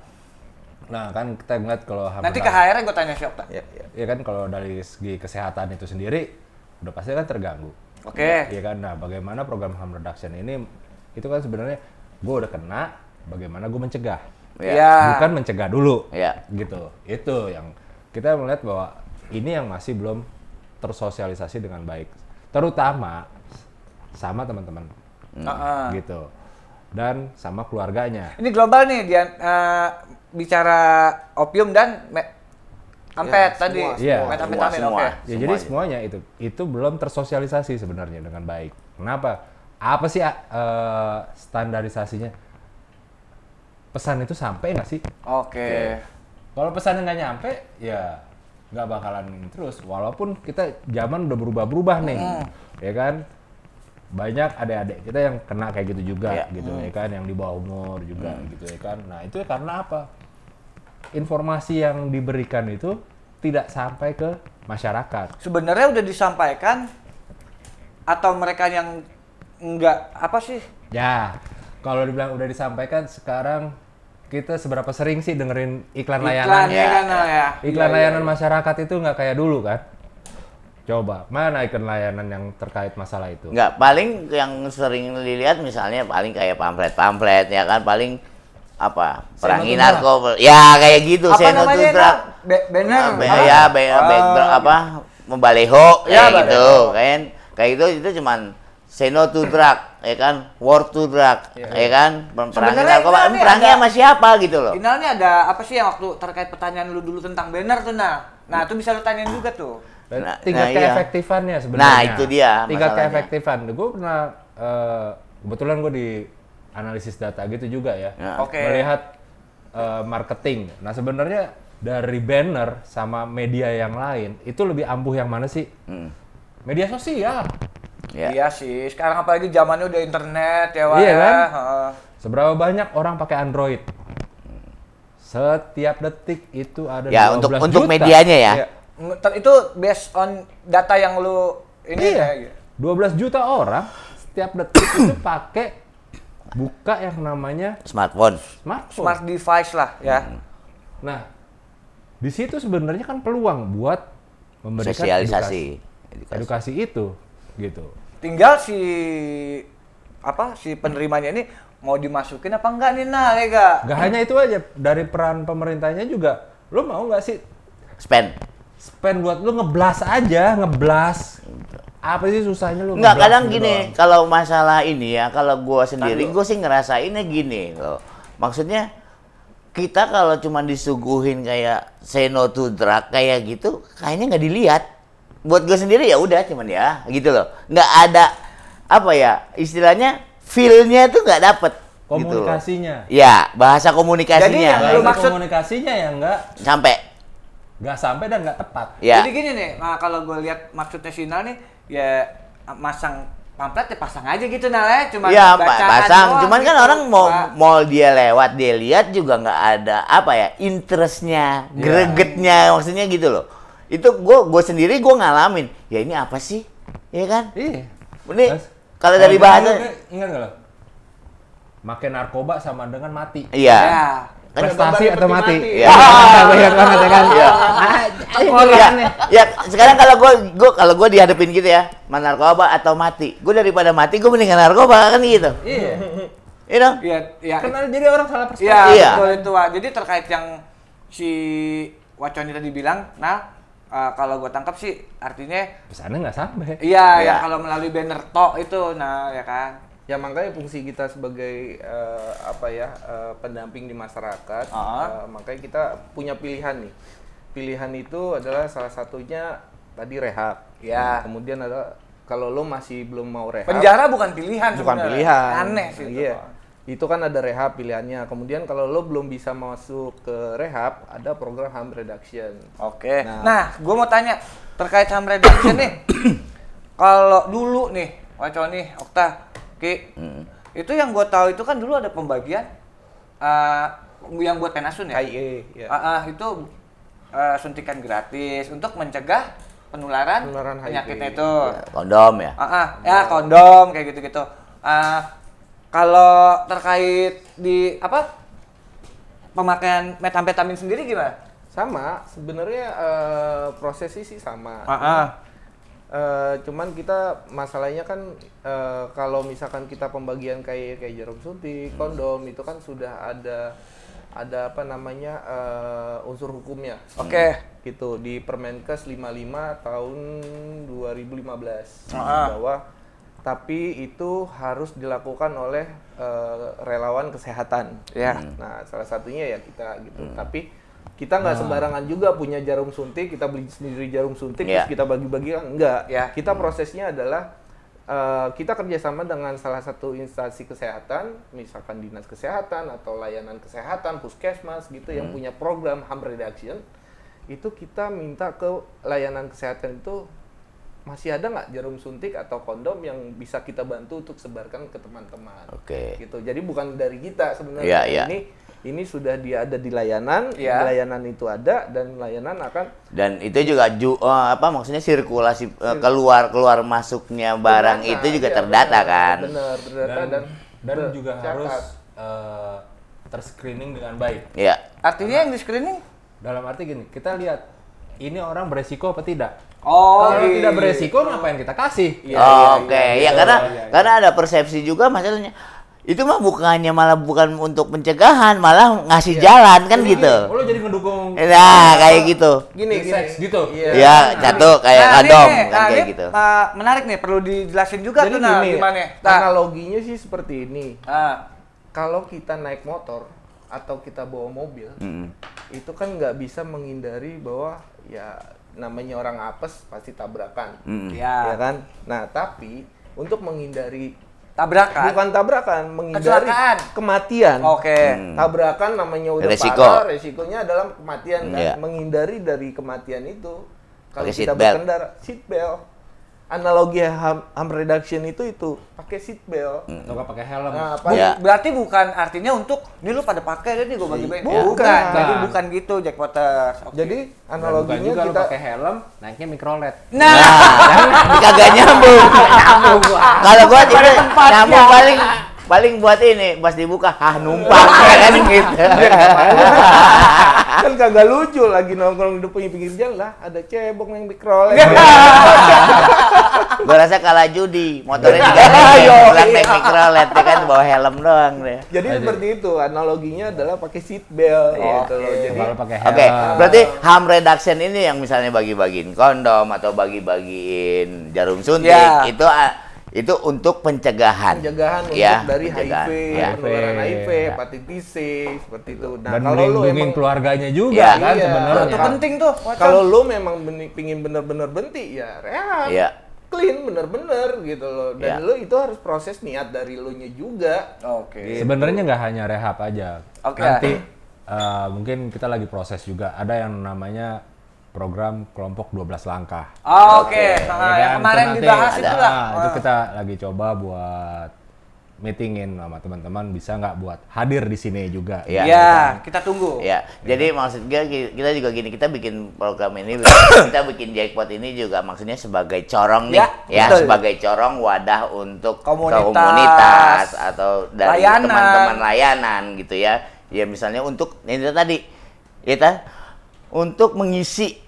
S3: Nah kan kita ngeliat kalau
S1: Nanti ke HR gue tanya si Okta.
S4: Ya, ya.
S3: Iya kan kalau dari segi kesehatan itu sendiri udah pasti kan terganggu.
S1: Oke.
S3: Iya kan. Nah, bagaimana program harm reduction ini itu kan sebenarnya gue udah kena, bagaimana gue mencegah.
S2: Ya.
S1: Ya.
S3: Bukan mencegah dulu.
S2: Ya.
S3: Gitu. Itu yang kita melihat bahwa ini yang masih belum tersosialisasi dengan baik. Terutama sama teman-teman.
S1: Heeh.
S3: Gitu. Dan sama keluarganya.
S1: Ini global nih dia eh, bicara opium dan me- ampet
S4: Ya,
S1: tadi.
S4: semua,
S3: Iya.
S1: Metamfetamin,
S2: semua,
S1: oke.
S3: Ya,
S2: semua.
S3: jadi
S2: Semuanya.
S3: semuanya itu itu belum tersosialisasi sebenarnya dengan baik. Kenapa? Apa sih eh, standarisasinya? Pesan itu sampai nggak sih?
S1: Oke.
S3: Kalau pesannya nggak nyampe, ya nggak bakalan terus. Walaupun kita zaman udah berubah-berubah nih, ya kan? Banyak adik-adik kita yang kena kayak gitu juga,
S2: Iya.
S3: gitu ya kan? Yang di bawah umur juga, gitu ya kan? Nah itu karena apa? Informasi yang diberikan itu tidak sampai ke masyarakat.
S1: Sebenarnya udah disampaikan atau mereka yang enggak apa sih?
S3: Ya, kalau dibilang udah disampaikan sekarang kita seberapa sering sih dengerin iklan
S1: Iklan
S3: layanan?
S1: ya Nal, ya.
S3: Iklan
S1: Iya,
S3: layanan
S1: iya.
S3: masyarakat itu nggak kayak dulu kan? Coba, mana iklan layanan yang terkait masalah itu?
S2: Nggak, paling yang sering dilihat misalnya paling kayak pamflet-pamflet ya kan paling apa perangi
S3: Seno Tudrak.
S2: narkoba ya kayak gitu
S1: Apa
S2: Seno
S1: namanya?
S2: Tudrak.
S1: Nal? Be- banner.
S2: Ah, be-
S1: apa?
S2: ya be-
S1: Oh,
S2: be- apa membaleho
S1: Ya,
S2: kayak gitu kan kayak gitu itu cuman Seno to drug ya kan war to drug ya kan perangi
S1: Sebenarnya
S2: narkoba
S1: ini
S2: perangi
S1: ada-
S2: sama siapa gitu loh
S1: Finalnya ada apa sih yang waktu terkait pertanyaan lu dulu tentang banner tuh nah. Nah, itu bisa lu tanyain juga tuh.
S2: Nah,
S3: tingkat
S2: nah, iya.
S3: keefektifannya sebenarnya.
S2: Nah, itu dia
S3: Tingkat
S2: masalahnya.
S3: keefektifan. Gue pernah eh, kebetulan gue di analisis data gitu juga ya.
S2: Ya.
S1: Oke.
S3: Melihat eh, marketing. Nah, sebenarnya dari banner sama media yang lain itu lebih ampuh yang mana sih?
S2: Hmm.
S3: Media sosial.
S2: Ya.
S1: Iya sih, sekarang apalagi zamannya udah internet ya, Wak.
S3: Iya
S1: ya.
S3: kan?
S1: Heeh.
S3: Seberapa banyak orang pakai Android? Setiap detik itu ada
S2: ya
S3: 12
S2: untuk untuk
S3: juta.
S2: medianya ya
S1: Iya. Itu based on data yang lu ini
S3: Iya.
S1: ya.
S3: 12 juta orang setiap detik itu pakai buka yang namanya
S2: Smartphone.
S3: smartphone.
S1: Smart device lah ya.
S3: Nah, di situ sebenarnya kan peluang buat memberikan
S2: Sosialisasi.
S3: edukasi, edukasi itu, gitu.
S1: Tinggal si apa si penerimanya ini mau dimasukin apa enggak nih nah ya enggak?
S3: Gak hanya itu aja, dari peran pemerintahnya juga, lo mau nggak sih
S2: Spend.
S3: Spend buat lu ngeblas aja, ngeblas. Apa sih susahnya lu?
S2: Enggak, kadang
S3: gitu
S2: gini,
S3: doang?
S2: kalau masalah ini ya, kalau gua sendiri, gua sih ngerasainnya gini loh. Maksudnya, kita kalau cuma disuguhin kayak say no to drug kayak gitu, kayaknya nggak dilihat. Buat gue sendiri ya udah, cuman ya gitu loh. Nggak ada, apa ya, istilahnya feel-nya tuh nggak dapet. gitu loh.
S3: Komunikasinya.
S2: Ya, bahasa
S1: Jadi
S2: komunikasinya.
S1: yang
S3: Bahasa
S1: lu maksud-
S3: komunikasinya yang nggak
S2: Sampai.
S3: Nggak sampai dan nggak tepat.
S2: Ya.
S1: Jadi gini nih, nah kalau gue lihat maksudnya Sinal nih ya masang pamflet ya pasang aja gitu nah ya cuma
S2: Iya, Pak,
S1: bacaan
S2: pasang.
S1: doang
S2: Cuman kan
S1: gitu,
S2: orang mau mau dia lewat, dia lihat juga nggak ada apa ya interestnya,
S3: Iya.
S2: gregetnya, maksudnya gitu loh. Itu gue gue sendiri gue ngalamin. Ya ini apa sih? Iya kan?
S3: Iya.
S2: Ini kalau dari bahasa,
S3: ingat nggak lo? Makan narkoba sama dengan mati.
S2: iya.
S1: Ya.
S2: Kan
S3: Prestasi
S4: gambarnya
S3: atau mati?
S4: mati.
S2: Iya.
S3: Banyak banget ya kan?
S2: Iya.
S3: Iya.
S2: Ya, ya, sekarang kalau gue gue kalau gue dihadapin gitu ya, mana narkoba atau mati. Gue daripada mati, gue mendingan narkoba kan gitu.
S3: Iya.
S2: You know?
S1: Iya, iya.
S3: Karena jadi orang salah perspektif.
S1: Iya,
S2: Iya.
S1: betul itu, Wak. Jadi terkait yang si Waconi tadi bilang, nah eh, kalau gue tangkap sih artinya
S3: Ke sana nggak sampai.
S1: iya
S2: Iya.
S1: yang kalau melalui banner tok itu, nah ya kan.
S4: Ya makanya fungsi kita sebagai eh, apa ya eh, pendamping di masyarakat,
S1: Ah.
S4: eh, makanya kita punya pilihan nih. Pilihan itu adalah salah satunya tadi rehab.
S1: Ya.
S4: Kemudian ada kalau lo masih belum mau rehab,
S1: Penjara bukan pilihan
S4: bukan
S1: sebenarnya.
S4: pilihan.
S1: Aneh sih itu.
S4: Iya. Itu kan ada rehab pilihannya. Kemudian kalau lo belum bisa masuk ke rehab, ada program harm reduction.
S1: Oke.
S4: Nah.
S1: Nah, gue mau tanya terkait harm reduction nih. Kalau dulu nih, Waconi, Okta, Ki, itu yang gue tahu itu kan dulu ada pembagian eh, yang buat penasun ya.
S4: KIE, ya.
S1: Ah, ah, itu eh, suntikan gratis untuk mencegah penularan,
S4: Penularan HIV.
S1: penyakitnya itu.
S2: Ya, kondom ya.
S1: Ah, ah, ya kondom kayak gitu-gitu. Ah, kalau terkait di apa pemakaian metamfetamin sendiri gimana?
S4: Sama, sebenarnya eh, prosesnya sih sama.
S1: Ah, ah.
S4: Eh, cuman kita masalahnya kan eh, kalau misalkan kita pembagian kayak kayak jarum suntik, kondom itu kan sudah ada ada apa namanya eh, unsur hukumnya.
S1: Oke.
S4: Gitu di Permenkes 55 tahun 2015
S1: Ah.
S4: bahwa tapi itu harus dilakukan oleh eh, relawan kesehatan.
S1: Ya.
S4: Nah, salah satunya ya kita gitu. Tapi kita nggak sembarangan juga punya jarum suntik, kita beli sendiri jarum suntik
S2: Iya.
S4: terus kita bagi-bagikan enggak.
S1: Ya.
S4: Kita prosesnya adalah eh, kita kerjasama dengan salah satu instansi kesehatan, misalkan dinas kesehatan atau layanan kesehatan, puskesmas gitu yang punya program harm reduction. Itu kita minta ke layanan kesehatan itu masih ada nggak jarum suntik atau kondom yang bisa kita bantu untuk sebarkan ke teman-teman
S2: Oke.
S4: gitu. Jadi bukan dari kita sebenarnya.
S2: Iya, iya.
S4: Ini ini sudah dia ada di layanan,
S1: Iya.
S4: di layanan itu ada dan layanan akan
S2: Dan itu juga ju, eh, apa maksudnya sirkulasi eh, keluar keluar masuknya barang
S4: terdata,
S2: itu juga
S4: iya,
S2: terdata
S4: benar,
S2: kan.
S4: Benar, terdata
S3: Dan,
S4: dan
S3: dan
S4: ber-
S3: juga
S4: catat.
S3: harus eh, terscreening dengan baik.
S2: Iya.
S1: Artinya yang di screening?
S3: Dalam arti gini, kita lihat ini orang beresiko apa tidak.
S1: Oh,
S3: Kalau tidak beresiko, ngapain kita kasih?
S1: Iya, iya,
S2: Oke,
S1: iya,
S2: ya
S1: iya,
S2: karena
S3: iya, iya.
S2: karena ada persepsi juga masalahnya. Itu mah bukannya malah bukan untuk pencegahan, malah ngasih jalan kan gitu.
S3: Oh, lo jadi ngedukung
S2: Nah, kayak gitu.
S4: Gini, gini.
S3: seks gitu.
S4: Iya.
S2: Ya, satu kayak
S1: Nah,
S2: kondom
S1: nih,
S2: kan
S1: nah,
S2: kayak
S1: ini,
S2: gitu.
S1: uh, menarik nih, perlu dijelasin juga
S4: Jadi
S1: tuh nah
S4: gini,
S1: gimana? Nah,
S4: analoginya sih seperti ini.
S1: ah,
S4: Kalau kita naik motor atau kita bawa mobil, itu kan nggak bisa menghindari bahwa ya namanya orang apes pasti tabrakan.
S1: Ya,
S4: Ya kan? Nah, tapi untuk menghindari
S1: tabrakan.
S4: bukan tabrakan, menghindari
S1: Kecelakaan.
S4: kematian.
S1: Oke.
S2: Hmm.
S4: Tabrakan namanya udah
S2: Resiko.
S4: parah, resikonya adalah kematian kan.
S2: Iya.
S4: Menghindari dari kematian itu kalau kita
S2: seat belt.
S4: berkendara seat belt. Analogi harm, harm reduction itu itu pakai seat belt.
S3: Atau nggak pakai helm.
S4: Nah,
S1: Bu-
S2: Ya.
S1: Berarti bukan artinya untuk ini lu pada pakai nih gue bagi bagi.
S4: Bukan.
S1: Bukan. Jadi bukan gitu Jack Potters. Oke.
S4: Jadi analoginya
S3: juga
S4: kita
S3: pakai helm, naiknya mikrolet.
S1: nah,
S2: Nah, kagak nyambung. Kalau gua itu nyambung paling paling buat ini pas dibuka hah numpang ya kan gitu.
S4: kan kagak lucu lagi nongkrong di pinggir pinggir jalan lah. Ada cebong yang mikrolet
S2: Gua rasa kalah judi, motornya juga pulang
S4: iya.
S2: naik mikrolet ya kan? Bawa helm doang deh.
S4: jadi seperti itu. Analoginya adalah pakai seat belt. Gitu loh. Jadi
S3: Kalau pakai helm.
S2: Oke, berarti harm reduction ini yang misalnya bagi-bagiin kondom atau bagi-bagiin jarum suntik
S1: Ya.
S2: itu itu untuk pencegahan.
S4: pencegahan untuk
S2: Ya,
S4: dari
S2: pencegahan,
S4: HIV,
S2: ya.
S4: penularan
S3: HIV,
S4: HIV,
S3: ya.
S4: hepatitis C, seperti itu. Nah,
S3: Dan
S4: kalau lu emang
S3: keluarganya juga
S2: Iya.
S3: kan
S4: Iya.
S3: sebenarnya.
S1: Itu penting tuh. Wacan.
S4: kalau lu memang beni- pingin bener-bener berhenti ya rehab.
S2: Iya.
S4: Clean bener-bener gitu loh. Dan
S2: Iya.
S4: lu itu harus proses niat dari lu nya juga.
S1: Oke.
S3: Sebenarnya nggak hanya rehab aja.
S1: Oke.
S3: Nanti eh, mungkin kita lagi proses juga. Ada yang namanya program kelompok 12 langkah.
S1: Oh, Oke,
S3: Ya
S1: Nah,
S3: kan?
S1: yang kemarin
S3: Itu nanti
S1: dibahas
S3: ada-
S1: itu lah.
S3: ah, itu kita lagi coba buat meetingin sama teman-teman bisa nggak buat hadir di sini juga.
S2: Iya.
S1: Iya, kita tunggu.
S2: Ya, jadi maksud gue kita juga gini, kita bikin program ini, kita bikin jackpot ini juga maksudnya sebagai corong nih,
S1: Ya,
S2: ya,
S1: betul.
S2: sebagai corong wadah untuk
S1: Komunitas.
S2: komunitas atau dari
S1: Layanan.
S2: teman-teman layanan gitu ya. Ya misalnya untuk ini tadi, ya ta, untuk mengisi,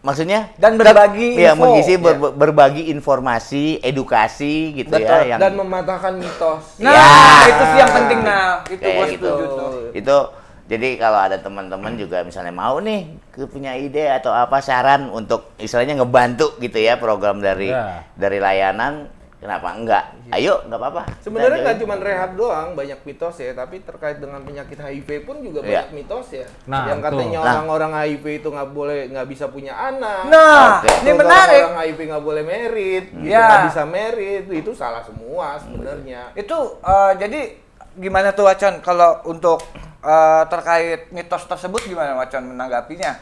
S2: maksudnya
S1: Dan berbagi
S2: ya
S1: info.
S2: mengisi ber-
S1: Ya.
S2: berbagi informasi, edukasi gitu
S1: Betul.
S2: ya, yang
S4: Dan mematahkan mitos.
S1: Nah,
S2: Ya.
S1: itu sih yang penting nah. Itu
S2: Kayak
S1: gua
S2: gitu.
S1: setuju tuh.
S2: itu jadi kalau ada teman-teman juga misalnya mau nih punya ide atau apa saran untuk istilahnya ngebantu gitu ya program dari
S3: Ya.
S2: dari layanan kenapa enggak ayo nggak apa-apa
S4: Sebenarnya
S2: Kita
S4: nggak
S2: join.
S4: cuma rehab doang, banyak mitos ya. Tapi terkait dengan penyakit HIV pun juga
S2: Iya.
S4: banyak mitos ya.
S3: Nah,
S4: yang katanya.
S2: Nah.
S4: orang-orang HIV itu nggak boleh, nggak bisa punya anak.
S1: Nah,
S2: Oke.
S1: ini menarik.
S4: Orang HIV nggak boleh merit, gitu,
S1: Ya.
S4: nggak bisa merit, itu salah semua sebenarnya.
S1: Itu eh, jadi gimana tuh Wacan kalau untuk eh, terkait mitos tersebut gimana Wacan menanggapinya?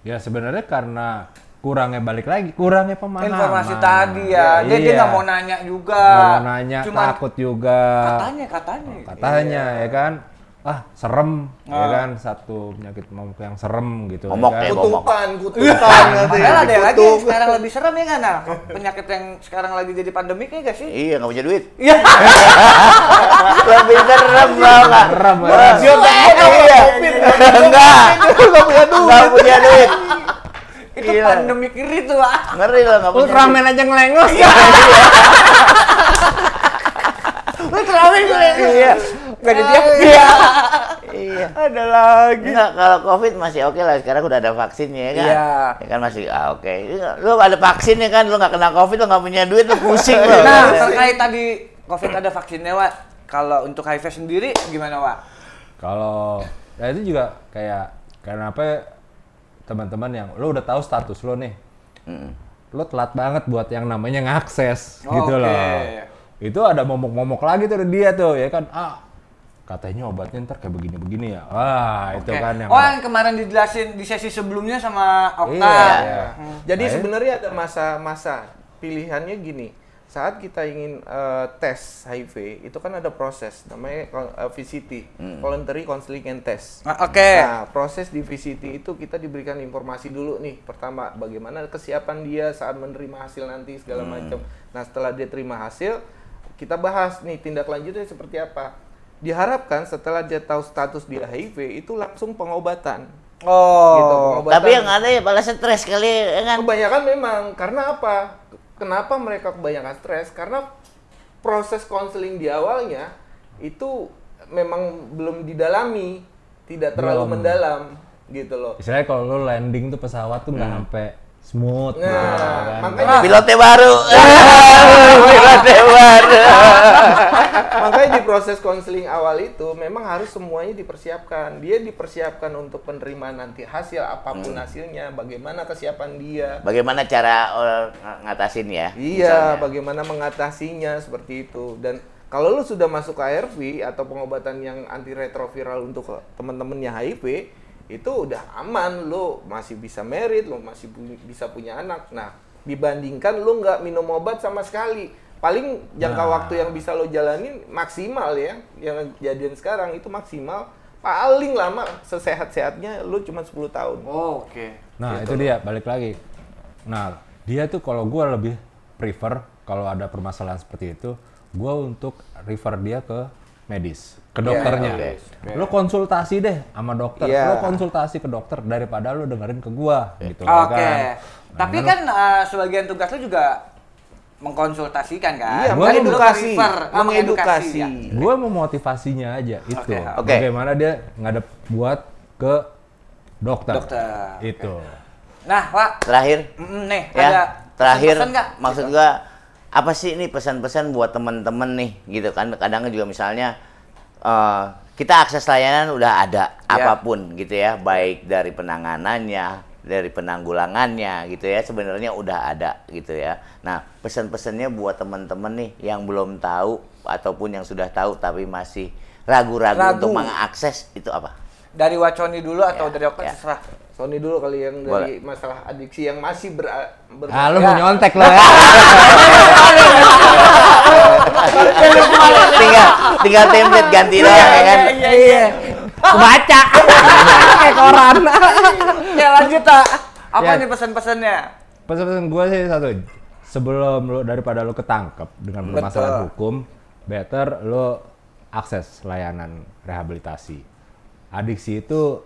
S3: Ya sebenarnya karena kurangnya balik lagi, kurangnya pemahaman.
S1: Informasi tadi ya. Dia dia
S3: iya.
S1: nggak mau nanya juga.
S3: Nggak mau nanya,
S1: Cuman
S3: takut juga.
S1: katanya katanya.
S3: Katanya ya kan, ah serem ya
S1: Ah.
S3: kan satu penyakit momok yang serem gitu.
S2: Momok
S3: ya
S2: ya,
S3: kan.
S4: kutukan katanya.
S1: Padahal ada yang lagi yang sekarang lebih serem ya kan? Nah, penyakit yang sekarang lagi jadi pandemik ya gak sih?
S2: iya nggak punya duit
S1: Iya.
S2: lebih serem nggak
S3: Serem, serem.
S2: dia iya. enggak nggak punya duit nggak punya duit
S1: Itu
S2: Gila.
S1: pandemik kiri tuh. ah.
S2: ngeri loh nggak punya
S3: Ultraman aja ngelengos.
S1: Ultraman gue.
S2: iya
S1: Gak jadi dia.
S2: iya iya
S1: Ada lagi.
S2: Enggak, kalau COVID masih oke lah. Sekarang udah ada vaksinnya ya kan?
S1: Iya.
S2: Ya kan masih ah, oke. Lu ada vaksinnya kan, lu nggak kena COVID, lu nggak punya duit, lu pusing lu.
S1: Nah, terkait tadi COVID ada vaksinnya, Wak. Kalau untuk HIV sendiri gimana, Wak?
S3: Kalau ya itu juga kayak kenapa teman-teman yang lo udah tahu status lo nih,
S2: Mm.
S3: lo telat banget buat yang namanya ngakses
S1: Oke.
S3: gitu loh. Itu ada momok-momok lagi tuh dia tuh ya kan, ah katanya obatnya ntar kayak begini-begini ya. Wah itu
S1: Oke.
S3: kan yang
S1: Oh, yang kemarin dijelasin di sesi sebelumnya sama Okta.
S3: Iya.
S4: Ya. Jadi
S3: Baik.
S4: sebenarnya ada masa-masa pilihannya gini. Saat kita ingin eh, tes HIV, itu kan ada proses namanya eh, VCT, Voluntary Counseling and Test.
S1: Ah, Oke.
S4: Nah, proses di VCT itu kita diberikan informasi dulu nih. Pertama, bagaimana kesiapan dia saat menerima hasil nanti segala macam. Nah, setelah dia terima hasil, kita bahas nih tindak lanjutnya seperti apa. Diharapkan setelah dia tahu status dia HIV itu langsung pengobatan. Gitu,
S1: Oh.
S4: pengobatan.
S2: Tapi yang ada ya malah stres kali ya kan?
S4: Kebanyakan memang karena apa? Kenapa mereka kebanyakan stres? Karena proses konseling di awalnya itu memang belum didalami, tidak terlalu
S3: Belum.
S4: mendalam gitu loh.
S3: Istilahnya kalau lo landing tuh pesawat tuh nggak sampai smooth.
S4: Nah,
S3: gitu kan.
S4: makanya-
S2: Pilotnya baru. Pilotnya baru.
S4: Makanya di proses konseling awal itu memang harus semuanya dipersiapkan. Dia dipersiapkan untuk penerimaan nanti hasil apa pun hasilnya, bagaimana kesiapan dia.
S2: Bagaimana cara eh, ng- ngatasin ya?
S4: Iya,
S2: misalnya?
S4: bagaimana mengatasinya seperti itu. Dan kalau lu sudah masuk ke ARV atau pengobatan yang antiretroviral untuk teman-teman yang HIV, itu udah aman, lu masih bisa merit, lu masih pu- bisa punya anak. Nah, dibandingkan lu nggak minum obat sama sekali. Paling jangka
S3: Nah.
S4: waktu yang bisa lo jalanin maksimal ya, yang kejadian sekarang itu maksimal paling lama sesehat-sehatnya lu cuma 10 tahun.
S1: Oh, Oke.
S3: Nah
S4: Gitu
S3: itu dia balik lagi. Nah dia tuh kalau gue lebih prefer kalau ada permasalahan seperti itu gue untuk refer dia ke medis, ke dokternya.
S2: oke.
S3: Lo konsultasi deh sama dokter,
S4: Iya.
S3: lo konsultasi ke dokter daripada lo dengerin ke gua gitu
S1: Oke.
S3: kan.
S1: Tapi kan eh, sebagian tugas lu juga mengkonsultasikan kan?
S4: Iya,
S1: dulu
S4: mengedukasi,
S1: nge-refer, ah,
S4: mengedukasi.
S1: ya.
S3: Gue mau motivasinya aja itu.
S1: Oke,
S2: oke.
S3: Bagaimana dia ngadep buat ke dokter.
S1: Dokter.
S3: Itu.
S1: Nah, Pak,
S2: Terakhir,
S1: mm, nih
S2: ya
S1: ada
S2: terakhir maksud
S1: Gitu.
S2: gua apa sih ini pesan-pesan buat temen-temen nih gitu kan kadang juga misalnya eh, kita akses layanan udah ada
S1: Ya.
S2: apa pun gitu ya baik dari penanganannya dari penanggulangannya gitu ya sebenarnya udah ada gitu ya nah pesan-pesannya buat temen-temen nih yang belum tahu ataupun yang sudah tahu tapi masih ragu-ragu
S1: Ragu.
S2: untuk mengakses itu apa
S1: Dari Waconi dulu atau
S2: Ya,
S1: dari Okta
S2: ya.
S1: terserah.
S4: Sony dulu kali yang dari
S2: Boleh.
S4: masalah adiksi yang masih ber, ber
S3: Ah, lu
S1: Ya.
S3: mau nyontek lo ya.
S2: tinggal tinggal template ganti doang ya kan
S1: Iya, iya.
S3: Baca. Kayak koran.
S1: Ya lanjut, Tak. Apa
S3: Ya.
S1: nih pesan-pesannya?
S3: Pesan-pesan gue sih satu, sebelum lu daripada lu ketangkep dengan permasalahan hukum, better lu akses layanan rehabilitasi. Adiksi itu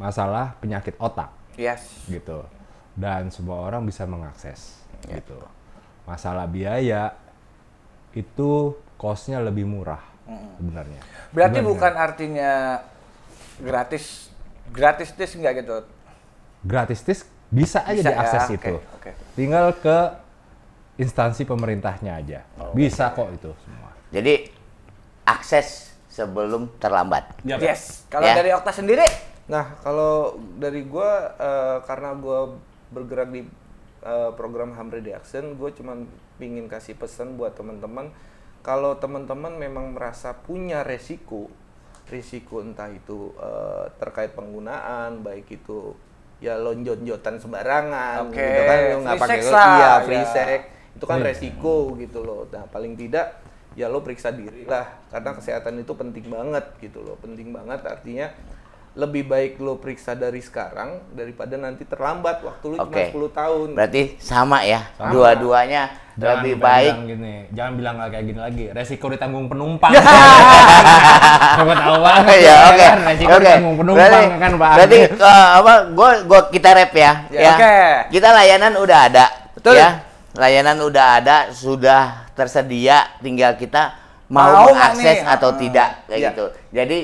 S3: masalah penyakit otak
S1: Yes.
S3: gitu. Dan semua orang bisa mengakses gitu. Masalah biaya itu cost-nya lebih murah sebenarnya.
S1: Berarti
S3: Benar,
S1: bukan artinya gratis gratis tes enggak gitu.
S3: gratis tis bisa aja
S1: Bisa ya,
S3: diakses
S1: oke,
S3: itu.
S1: oke.
S3: Tinggal ke instansi pemerintahnya aja. Bisa kok itu semua.
S2: jadi akses sebelum terlambat
S1: Yes. Kalau
S2: Ya.
S1: dari Okta sendiri?
S4: Nah, kalau dari gua eh, karena gua bergerak di eh, program HAM Reduction, gue cuman pingin kasih pesan buat teman-teman kalau teman-teman memang merasa punya resiko, risiko entah itu eh, terkait penggunaan, baik itu ya lonjot-jotan sembarangan,
S1: Oke,
S4: gitu kan, lo nggak pakai iya free
S1: ya.
S4: sex, itu kan
S3: Iya.
S4: resiko gitu loh. Nah, paling tidak ya lo periksa diri lah karena kesehatan itu penting banget gitu loh penting banget artinya lebih baik lo periksa dari sekarang daripada nanti terlambat waktu lo cuma
S2: Oke.
S4: 10 tahun
S2: berarti sama ya
S3: Sama.
S2: dua-duanya
S3: Jangan
S2: lebih
S3: bilang
S2: baik
S3: gini, jangan bilang nggak kayak gini lagi. Resiko ditanggung penumpang. Coba tahu banget.
S2: ya oke
S3: kan? Resiko
S2: oke
S3: ditanggung penumpang
S2: berarti,
S3: kan Pak.
S2: berarti eh, apa gua gua kita rap ya
S1: Ya,
S2: ya
S1: oke.
S2: kita layanan udah ada
S1: Betul.
S2: ya layanan udah ada sudah tersedia tinggal kita mau,
S1: Mau
S2: mengakses
S1: nih?
S2: atau
S1: Ah,
S2: tidak kayak
S1: iya.
S2: gitu jadi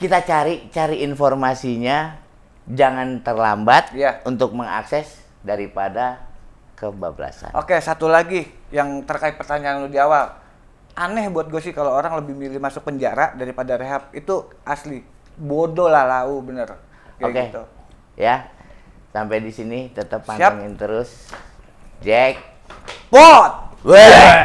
S2: kita cari cari informasinya jangan terlambat
S1: Iya.
S2: untuk mengakses daripada kebablasan
S1: Oke, satu lagi yang terkait pertanyaan lu di awal. Aneh buat gue sih kalau orang lebih milih masuk penjara daripada rehab. Itu asli. Bodoh lah lau bener. Kayak
S2: Oke.
S1: gitu.
S2: Ya. Sampai di sini tetap
S1: Siap.
S2: pantengin terus. Jack.
S1: Bot!
S2: Weh.